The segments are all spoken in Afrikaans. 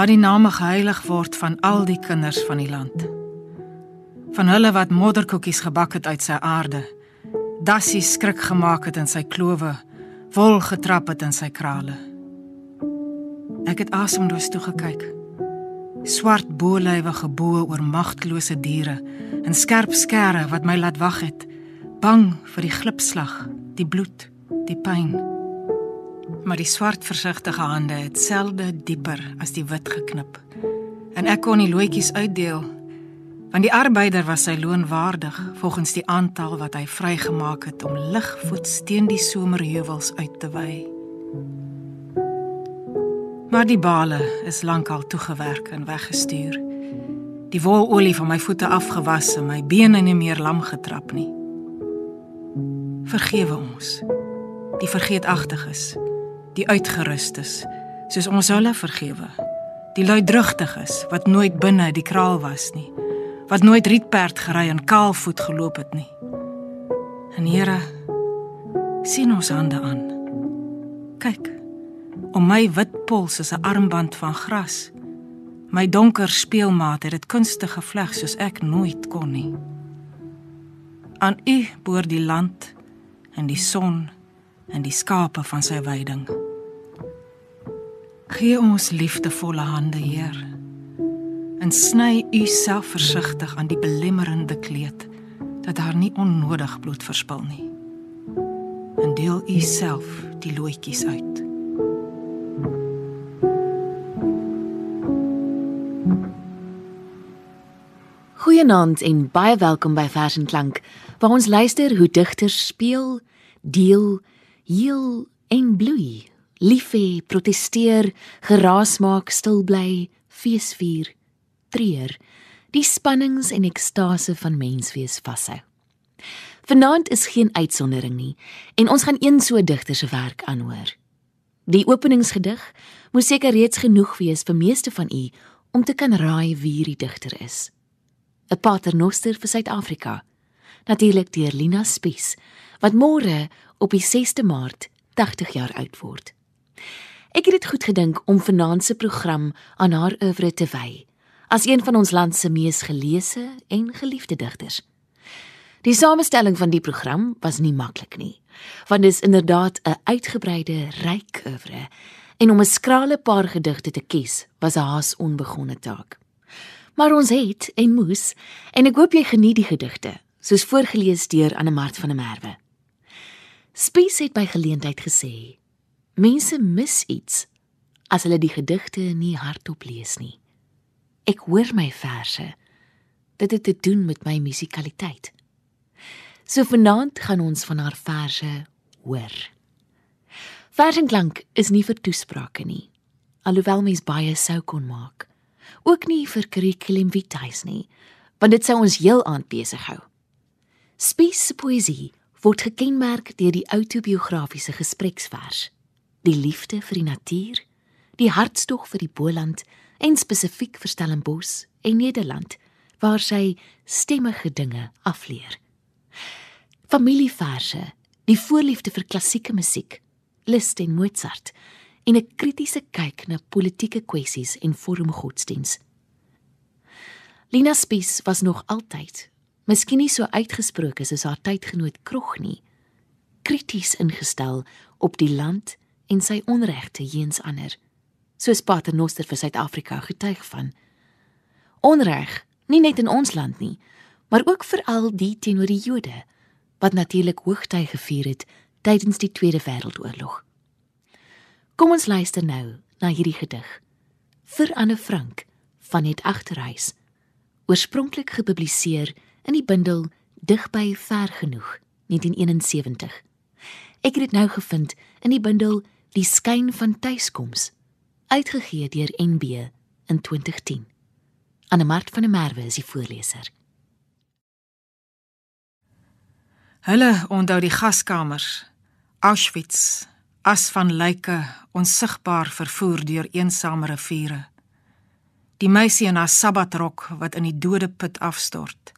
Laat die name geheilig word van al die kinders van die land. Van hulle wat modderkoekies gebak het uit sy aarde. Dassie skrik gemaak het in sy klowe, wol getrap het in sy krale. Ek het asemloos toe gekyk. Swart bolywe geboë oor magtelose diere en skerp skere wat my laat wag het, bang vir die glipslag, die bloed, die pyn. Maar die swart versigtige hande het selde dieper as die wit geknip. En ek kon die loetjies uitdeel. Want die arbeider was sy loon waardig volgens die aantal wat hy vrygemaak het om ligvoet teen die somerheuwels uit te wy. Maar die bale is lankal toegewerk en weggestuur. Die wololie van my voete afgewas en my bene nie meer lam getrap nie. Vergewe ons. Die vergeetagtiges, die uitgerustes, soos ons hulle vergewe. Die luidrugtiges wat nooit binne die kraal was nie, wat nooit rietperd gery en kaalvoet geloop het nie. En Here, sien ons hande aan. Kyk. Om my wit pols is 'n armband van gras. My donker speelmaat het dit kunstig gevleg soos ek nooit kon nie. Aan U boor die land en die son en die skape van sy weiding. Gee ons liefdevolle hande, Heer. En sny U self versigtig aan die belemmerende kleed dat daar nie onnodig bloed verspil nie. En deel U self die loetjies uit. Goeienaand en baie welkom by Vers en Klank, waar ons luister hoe digters speel, deel, heel en bloei, lief hê, proteseer, geraas maak, stil bly, feesvier, treur, die spannings en ekstase van menswees vashou. Vanaand is geen uitsondering nie en ons gaan een so digter se werk aanhoor. Die openingsgedig moes seker reeds genoeg wees vir meeste van u om te kan raai wie hierdie digter is. 'n paternoster vir Suid-Afrika. Natuurlik deur Lina Spies wat môre op die 6de Maart 80 jaar oud word. Ek het dit goed gedink om vanaand se program aan haar oeuvre te wy as een van ons land se mees geleese en geliefde digters. Die samestelling van die program was nie maklik nie, want dit is inderdaad 'n uitgebreide, ryk oeuvre en om 'n skrale paar gedigte te kies was 'n haas onbegonne taak. Maar ons het en moes en ek hoop jy geniet die gedigte, soos voorgeles deur Anne Mart van der Merwe. Spies het by geleentheid gesê: Mense mis iets as hulle die gedigte nie hardop lees nie. Ek hoor my verse. Dit het te doen met my musikaliteit. So vanaand gaan ons van haar verse hoor. Versenklank is nie vir toesprake nie, alhoewel mens baie sou kon maak ook nie vir curriculum vitae nie, want dit sou ons heel aand besig hou. Spies se poësie word gekenmerk deur die autobiografiese gespreksvers, die liefde vir die natuur, die hartstog vir die Boland en spesifiek vir Stellenbosch en Nederland waar sy stemmige dinge afleer. Familieverse, die voorliefde vir klassieke musiek, Liszt en Mozart en 'n kritiese kyk na politieke kwessies en vormgodsdiens. Lina Spies was nog altyd, miskien nie so uitgesproke soos haar tydgenoot Krog nie, krities ingestel op die land en sy onregte teens ander, soos Paternoster vir Suid-Afrika getuig van. Onreg, nie net in ons land nie, maar ook veral die teenoor die Jode wat natuurlik hoogtyd gevier het tydens die Tweede Wêreldoorlog. Kom ons luister nou na hierdie gedig vir Anne Frank van het agterhuis oorspronklik gepubliseer in die bundel Digby ver genoeg 1971 Ek het dit nou gevind in die bundel Die skyn van tuiskoms uitgegee deur NB in 2010 Anne Mart van der Merwe is die voorleser Hulle onthou die gaskamers Auschwitz as van lyke onsigbaar vervoer deur eensame riviere. Die meisie in haar sabbatrok wat in die dode put afstort.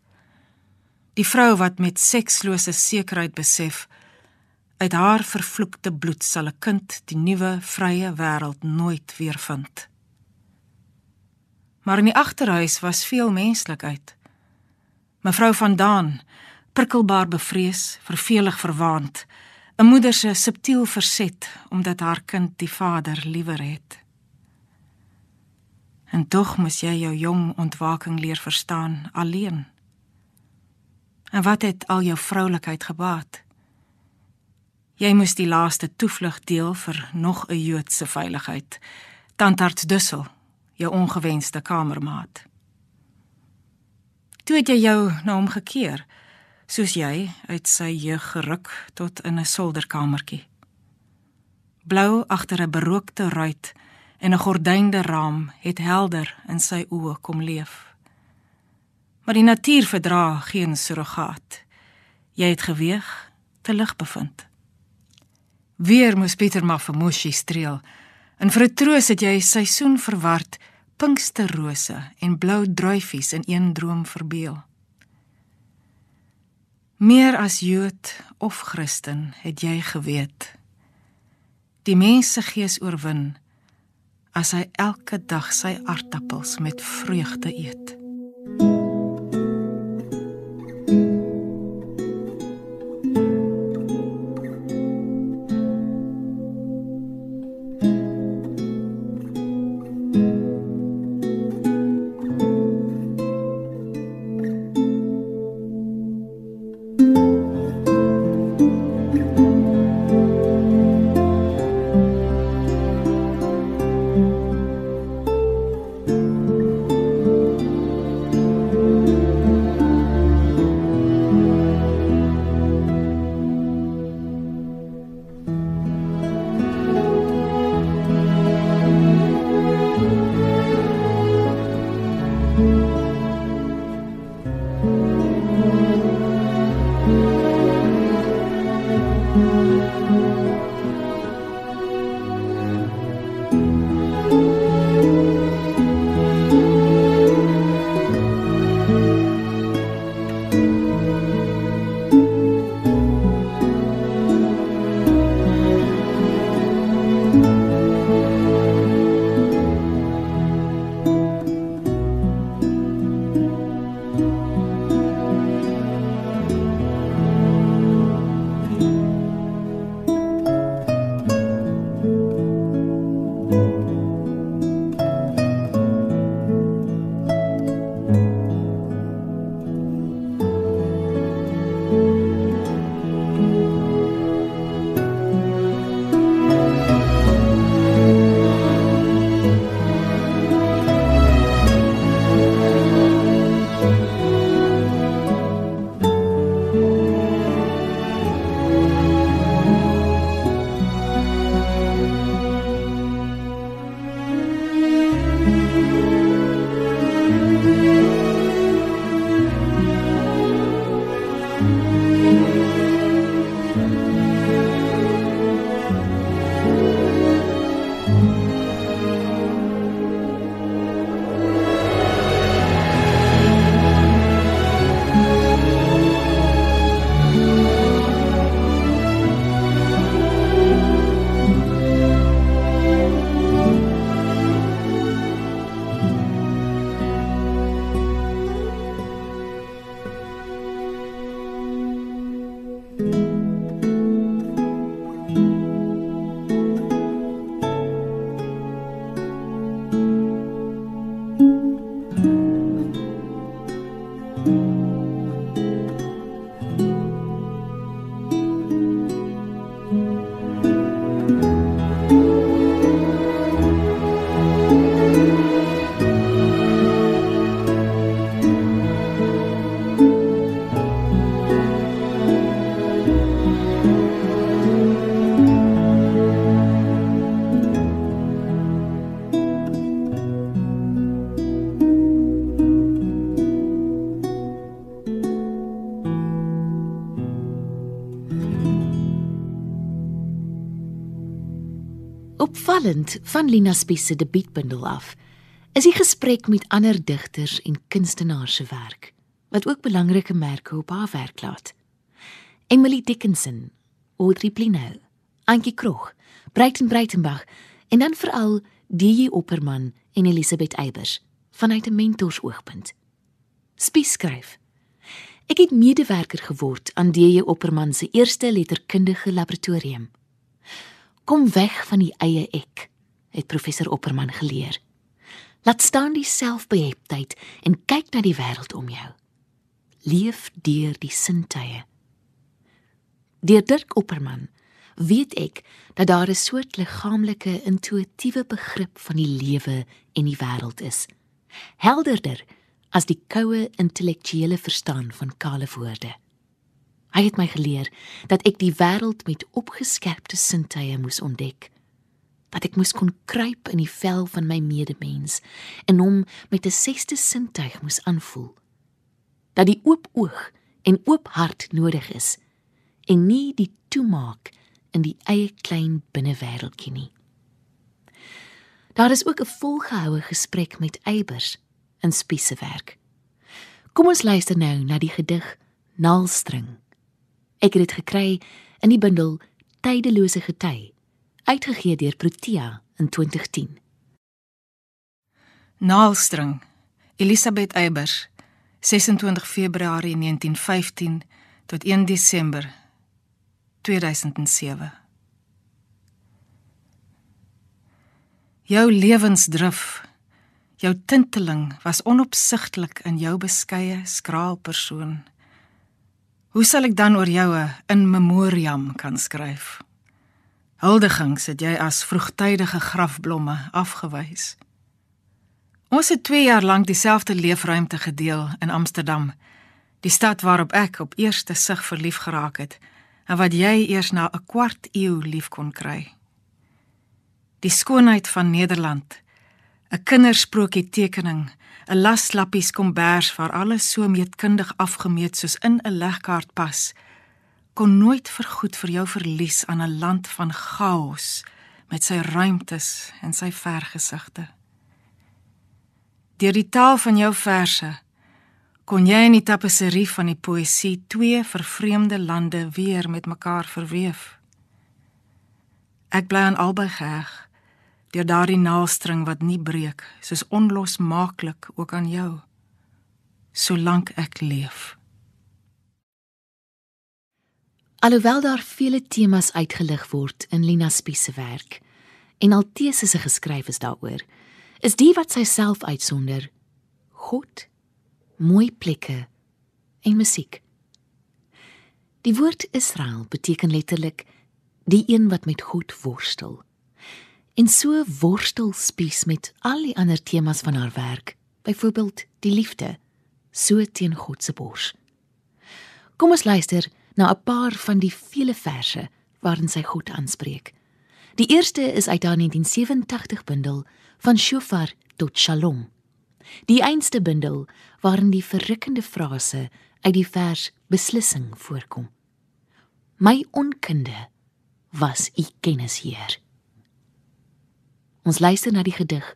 Die vrou wat met sekslose sekerheid besef uit haar vervloekte bloed sal 'n kind die nuwe vrye wêreld nooit weer vind. Maar in die agterhuis was veel menslikheid. Mevrou van Daan, prikkelbaar bevrees, vervelig verwaand, 'n moeder se subtiel verset omdat haar kind die vader liewer het. En tog moet jy jou jong ontwaking leer verstaan alleen. En wat het al jou vroulikheid gebaat? Jy moes die laaste toevlug deel vir nog 'n Joodse veiligheid. Tantarts Dussel, jou ongewenste kamermaat. Toe het jy jou na hom gekeer, soos jy uit sy jeug geruk tot in 'n solderkamertjie. Blou agter 'n berookte ruit en 'n gordynde raam het helder in sy oë kom leef. Maar die natuur verdra geen surrogaat. Jy het geweeg te lig bevind. Weer moes Pieter maar vir Moshi streel. En vir 'n troos het jy seisoen verward, pinksterrose en blou druifies in een droom verbeel. Meer as Jood of Christen het jy geweet. Die mens se gees oorwin as hy elke dag sy aardappels met vreugde eet. Opvallend van Lina Spies se debuutbundel af is die gesprek met ander digters en kunstenaars se werk wat ook belangrike merke op haar werk laat. Emily Dickinson, Audrey Plinel, Antjie Krog, Breiten Breitenbach en dan veral DJ Opperman en Elisabeth Eybers vanuit 'n mentorsoogpunt. Spies skryf: Ek het medewerker geword aan DJ Opperman se eerste letterkundige laboratorium. Kom weg van die eie ek, het professor Opperman geleer. Laat staan die selfbeheptheid en kyk na die wêreld om jou. Leef deur die sintuie. Deur Dirk Opperman weet ek dat daar 'n soort liggaamlike intuïtiewe begrip van die lewe en die wêreld is. Helderder as die koue intellektuele verstaan van kale woorde. Hy het my geleer dat ek die wêreld met opgeskerpte sintuie moes ontdek. Dat ek moes kon kruip in die vel van my medemens en hom met 'n sesde sintuig moes aanvoel. Dat die oop oog en oop hart nodig is en nie die toemaak in die eie klein binnewêreldjie nie. Daar is ook 'n volgehoue gesprek met Eybers in Spiese werk. Kom ons luister nou na die gedig Naalstring. Ek het dit gekry in die bundel Tydelose gety, uitgegee deur Protea in 2010. Naalstring. Elisabeth Eybers. 26 Februarie 1915 tot 1 Desember 2007. Jou lewensdrif, jou tinteling was onopsigtelik in jou beskeie, skraal persoon. Hoe sal ek dan oor jou 'n in memoriam kan skryf? Huldigings het jy as vroegtydige grafblomme afgewys. Ons het 2 jaar lank dieselfde leefruimte gedeel in Amsterdam, die stad waarop ek op eerste sig verlief geraak het en wat jy eers na 'n kwart eeu lief kon kry. Die skoonheid van Nederland, 'n kindersprokie tekening, 'n laslappies kombers waar alles so meetkundig afgemeet soos in 'n legkaart pas, kon nooit vergoed vir jou verlies aan 'n land van chaos met sy ruimtes en sy vergesigte. Deur die taal van jou verse kon jy in die tapisserie van die poësie twee vervreemde lande weer met mekaar verweef. Ek bly aan albei geheg deur daardie naaldstring wat nie breek, soos onlosmaaklik ook aan jou solank ek leef. Alhoewel daar vele temas uitgelig word in Lina Spies se werk en al tesisse geskryf is daaroor, is die wat sy self uitsonder God mooi plekke en musiek. Die woord Israel beteken letterlik die een wat met God worstel. En so worstel Spies met al die ander temas van haar werk, byvoorbeeld die liefde, so teen God se bors. Kom ons luister na 'n paar van die vele verse waarin sy God aanspreek. Die eerste is uit haar 1987 bundel van Shofar tot Shalom. Die einste bundel waarin die verrukkende frase uit die vers beslissing voorkom. My onkunde was u kennis hier. Ons luister na die gedig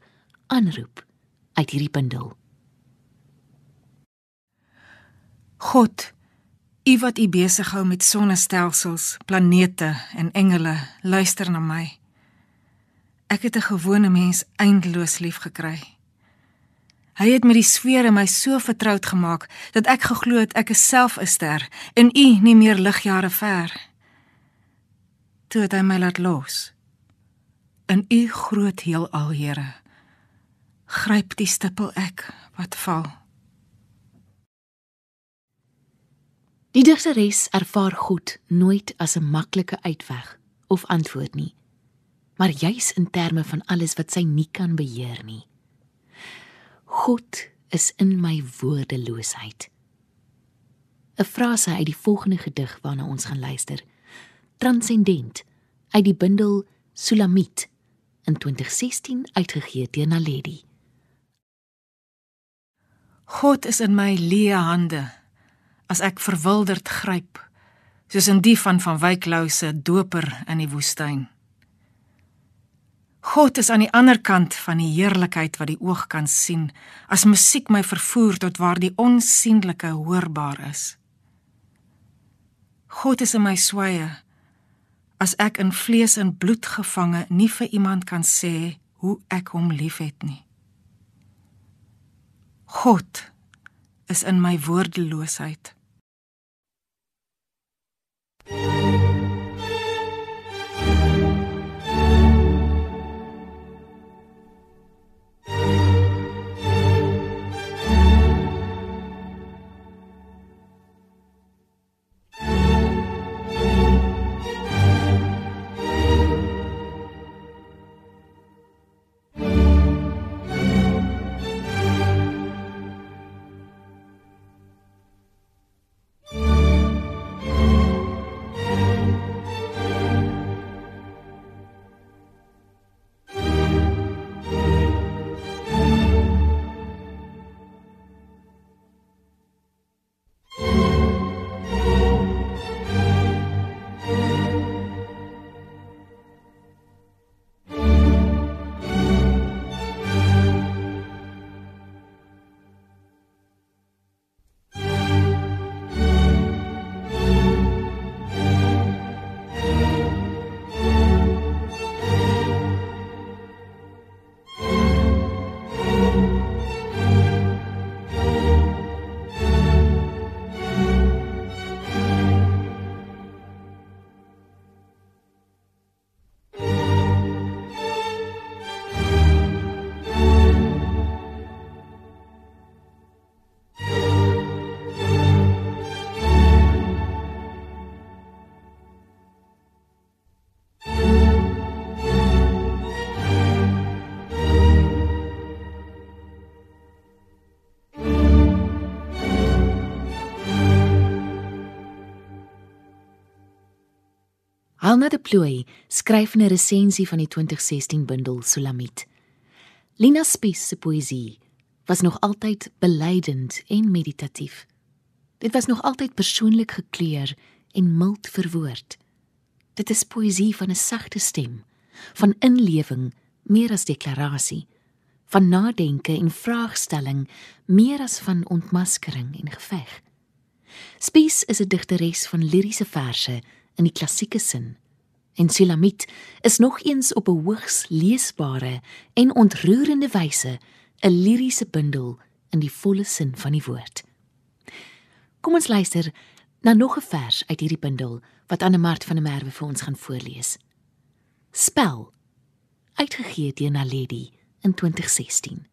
aanroep uit hierdie bundel. God, u wat u besig hou met sonnestelsels, planete en engele, luister na my. Ek het 'n gewone mens eindeloos lief gekry. Hy het met die sfere my so vertroud gemaak dat ek geglo het ek is self 'n ster en u nie meer ligjare ver. Toe het hy my laat los. In u groot heelal, Here, gryp die stipel ek wat val. Die digteres ervaar goed nooit as 'n maklike uitweg of antwoord nie, maar juis in terme van alles wat sy nie kan beheer nie. God is in my woordeloosheid. 'n Frase uit die volgende gedig waarna ons gaan luister. Transcendent uit die bundel Sulamit in 2016 uitgegee deur Naledi. God is in my leë hande as ek verwilderd gryp soos in die van van Wyklou se doper in die woestyn. God is aan die ander kant van die heerlikheid wat die oog kan sien, as musiek my vervoer tot waar die onsigbare hoorbaar is. God is in my sweye, as ek in vlees en bloed gevange nie vir iemand kan sê hoe ek hom liefhet nie. God is in my woordeloosheid. Alna de Plooi skryf 'n resensie van die 2016 bundel Sulamit. Lina Spies se poësie was nog altyd belydend en meditatief. Dit was nog altyd persoonlik gekleur en mild verwoord. Dit is poësie van 'n sagte stem, van inlewing meer as deklarasie, van nadenke en vraagstelling meer as van ontmaskering en geveg. Spies is 'n digteres van liriese verse in die klassieke sin. En Sulamit is nog eens op 'n hoogs leesbare en ontroerende wyse 'n liriese bundel in die volle sin van die woord. Kom ons luister na nog 'n vers uit hierdie bundel wat Anne Mart van der Merwe vir ons gaan voorlees. Spel uitgegee deur Naledi in 2016.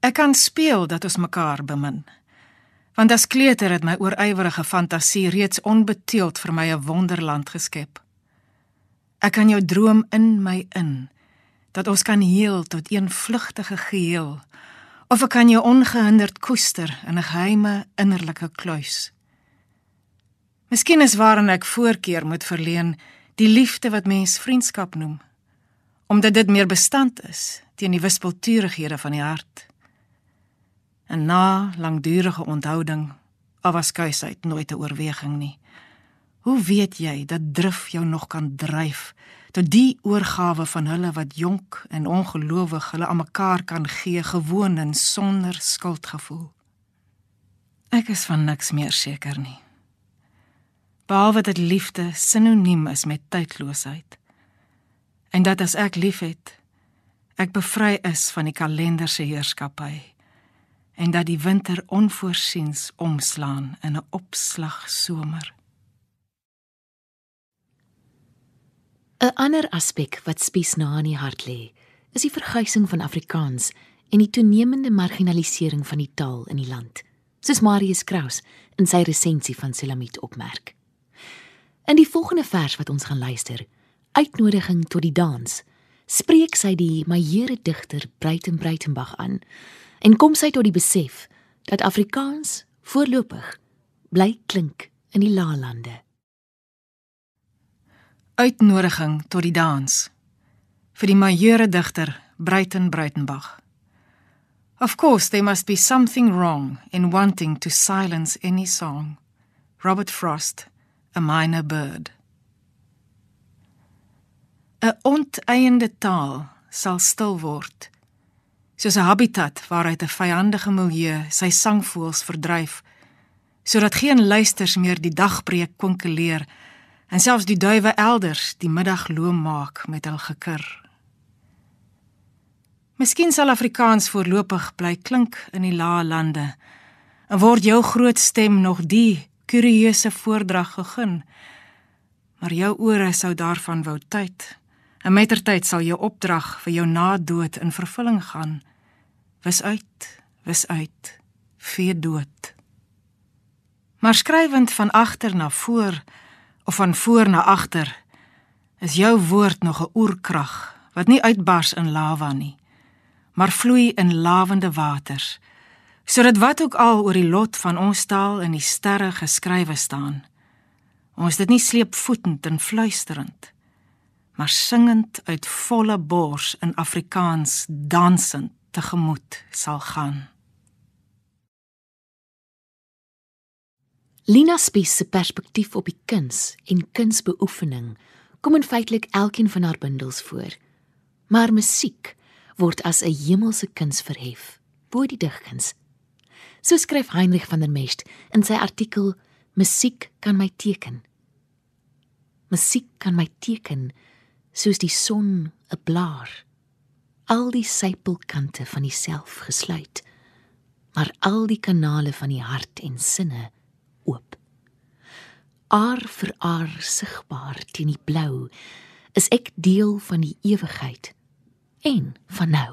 Ek kan speel dat ons mekaar bemin. Want as kleuter het my oorywerige fantasie reeds onbeteeld vir my 'n wonderland geskep. Ek kan jou droom in my in dat ons kan heel tot een vlugtige geheel of ek kan jou ongehinderd koester in 'n geheime innerlike kluis. Miskien is waarin ek voorkeur moet verleen die liefde wat mens vriendskap noem omdat dit meer bestand is teen die wispelturighede van die hart. En na langdurige onthouding was kuisheid nooit 'n oorweging nie. Hoe weet jy dat drif jou nog kan dryf tot die oorgawe van hulle wat jonk en ongelowig hulle aan mekaar kan gee gewoon en sonder skuldgevoel? Ek is van niks meer seker nie. Behalwe dat liefde sinoniem is met tydloosheid. En dat as ek liefhet, ek bevry is van die kalender se heerskappy en dat die winter onvoorsiens omslaan in 'n opslag somer. 'n Ander aspek wat spies na in die hart lê, is die verguising van Afrikaans en die toenemende marginalisering van die taal in die land. Soos Marius Kraus in sy resensie van Selamit opmerk. In die volgende vers wat ons gaan luister, uitnodiging tot die dans, spreek sy die majeure digter Breiten Breitenberg aan en kom sy tot die besef dat Afrikaans voorlopig bly klink in die laalande. Uitnodiging tot die dans vir die majeure digter Breiten Breitenberg. Of course there must be something wrong in wanting to silence any song. Robert Frost, A Minor Bird. 'n Onteieinde taal sal stil word soos 'n habitat waaruit 'n vyandige milieu sy sangvoëls verdryf sodat geen luisters meer die dagbreek kwinkeleer en selfs die duwe elders die middag loom maak met hul gekir. Miskien sal Afrikaans voorlopig bly klink in die lae lande. En word jou groot stem nog die kurieuse voordrag gegee. Maar jou ore sou daarvan wou tyd. En mettertyd sal jou opdrag vir jou na dood in vervulling gaan. Wis uit, wis uit, vir dood. Maar skrywend van agter na voor of van voor na agter is jou woord nog 'n oerkrag wat nie uitbars in lava nie, maar vloei in lawende waters, sodat wat ook al oor die lot van ons taal in die sterre geskrywe staan, ons dit nie sleepvoetend en fluisterend, maar singend uit volle bors in Afrikaans dansend tegemoet sal gaan. Lina Spies se perspektief op die kuns en kunsbeoefening kom in feitelik elkeen van haar bundels voor. Maar musiek word as 'n hemelse kuns verhef bo die digkuns. So skryf Heinrich van der Mest in sy artikel Musiek kan my teken. Musiek kan my teken soos die son 'n blaar. Al die sypelkante van die-self gesluit, maar al die kanale van die hart en sinne oop. Aar vir aar sigbaar teen die blou, is ek deel van die ewigheid en van nou.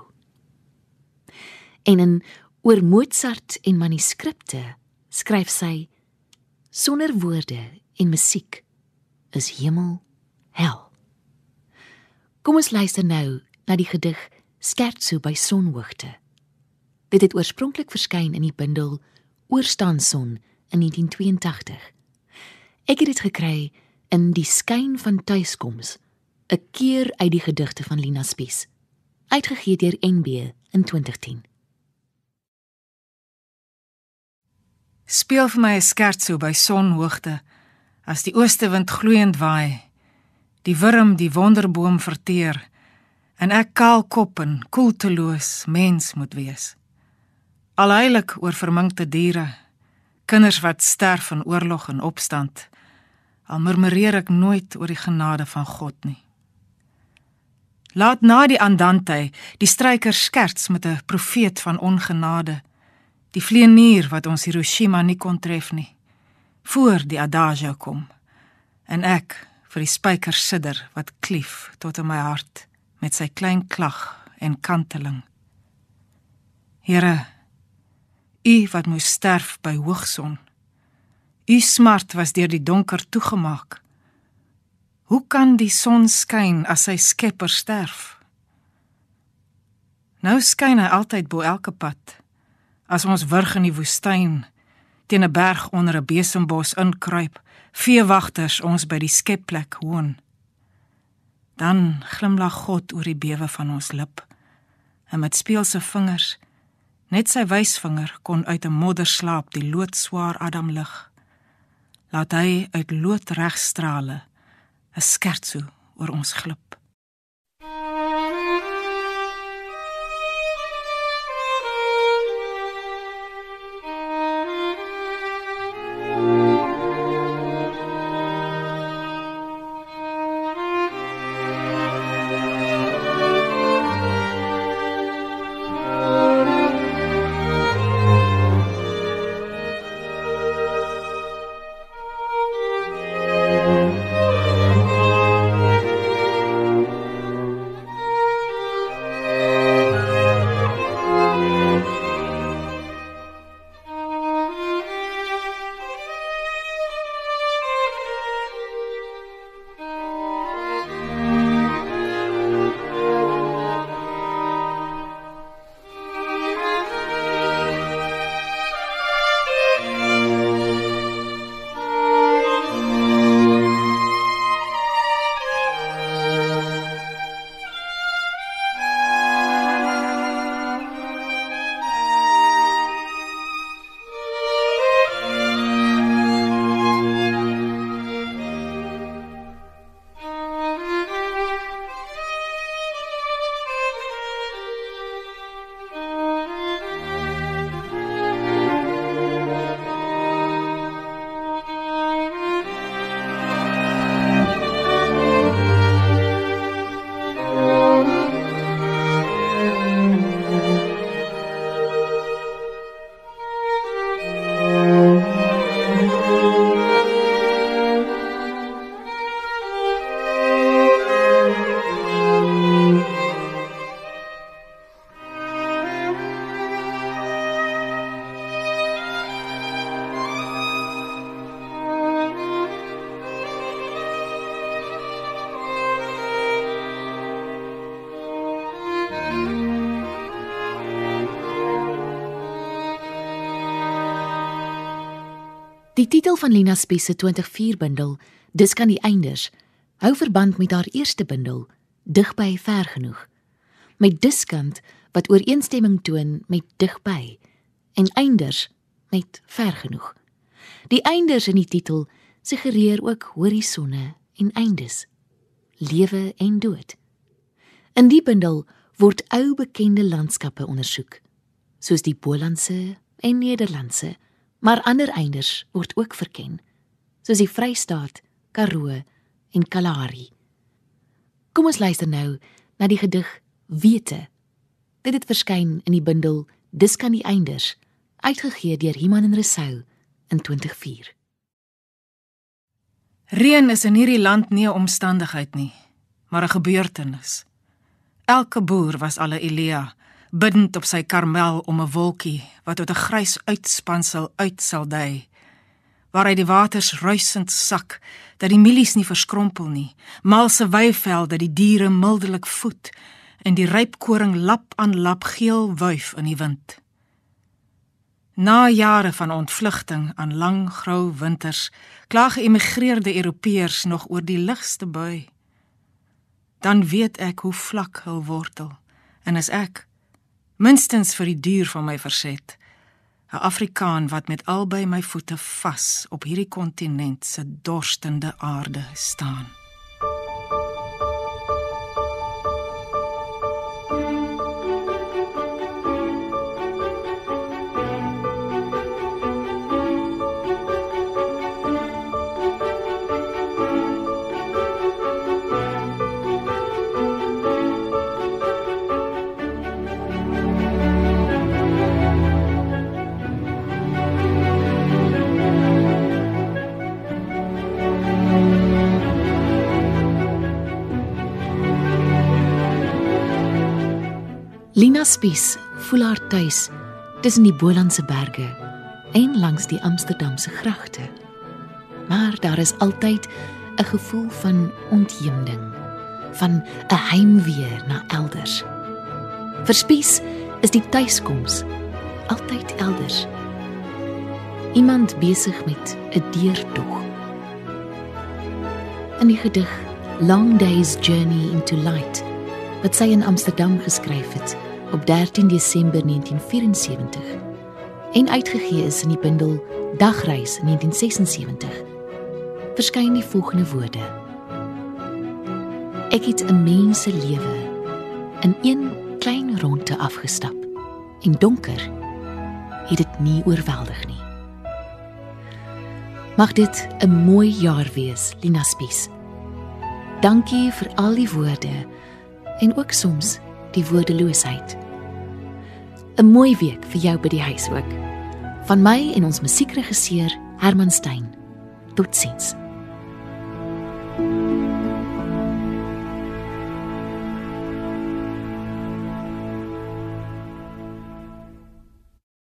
En in oor Mozart en manuskripte skryf sy sonder woorde en musiek is hemel hel. Kom ons luister nou na die gedig Scherzo by sonhoogte. Dit het oorspronklik verskyn in die bundel Oorstaan son in 1982. Ek het dit gekry in die skyn van tuiskoms, 'n keer uit die gedigte van Lina Spies, uitgegee deur NB in 2010. Speel vir my 'n skertso by sonhoogte as die oostewind gloeiend waai, die wurm die wonderboom verteer en ek kaal kop en koelteloos mens moet wees. Alheilig oor verminkte diere kinders wat sterf in oorlog en opstand. Al murmureer ek nooit oor die genade van God nie. Laat na die andante die stryker skerts met 'n profeet van ongenade, die vleenier wat ons Hiroshima nie kon tref nie. Voor die adagio kom en ek vir die spyker sidder wat klief tot in my hart met sy klein klag en kanteling. Here U wat moes sterf by hoogson. U smart was deur die donker toegemaak. Hoe kan die son skyn as sy skepper sterf? Nou skyn hy altyd bo elke pad. As ons wurg in die woestyn teen 'n berg onder 'n besembos inkruip, veewagters ons by die skepplek hoon. Dan glimlag God oor die bewe van ons lip en met speelse vingers Net sy wysvinger kon uit 'n modderslaap die loodswaar Adam lig. Laat hy uit loodregstrale 'n skertso oor ons glip. Die titel van Lina Spies se 24 bundel, Dis kan die einders, hou verband met haar eerste bundel, Digby ver genoeg. Met diskant wat ooreenstemming toon met digby en einders met ver genoeg. Die einders in die titel suggereer ook horisonne en eindes, lewe en dood. In die bundel word ou bekende landskappe ondersoek, soos die Bolandse en Nederlandse, maar ander einders word ook verken, soos die Vrystaat, Karoo en Kalahari. Kom ons luister nou na die gedig Wete. Dit het verskyn in die bundel Dis kan die einders, uitgegee deur Iman en Resou in 2004. Reën is in hierdie land nie 'n omstandigheid nie, maar 'n gebeurtenis. Elke boer was al 'n Elia, bidend op sy karmel om 'n wolkie wat tot 'n grys uitspansel uit sal dui, waaruit die waters ruisend sak dat die mielies nie verskrompel nie, malse weiveld dat die diere mildelik voed en die rypkoring lap aan lap geel wuif in die wind. Na jare van ontvlugting aan lang grou winters, kla geëmigreerde Europeërs nog oor die ligste bui. Dan weet ek hoe vlak hul wortel en as ek minstens vir die duur van my verset 'n Afrikaan wat met albei my voete vas op hierdie kontinent se dorstende aarde staan. Lina Spies voel haar tuis tussen die Bolandse berge en langs die Amsterdamse gragte. Maar daar is altyd 'n gevoel van ontheemding, van 'n heimwee na elders. Vir Spies is die tuiskoms altyd elders. Iemand besig met 'n deurtog. In die gedig Long Days Journey into Light wat sy in Amsterdam geskryf het op 13 Desember 1974 en uitgegee is in die bundel Dagreis 1976 verskyn die volgende woorde. Ek het 'n mens se lewe in een klein ronde afgestap en donker het dit nie oorweldig nie. Mag dit 'n mooi jaar wees Lina Spies. Dankie vir al die woorde en ook soms die woordeloosheid. 'n Mooi week vir jou by die huis ook. Van my en ons musiekregisseur Herman Stein. Totsiens.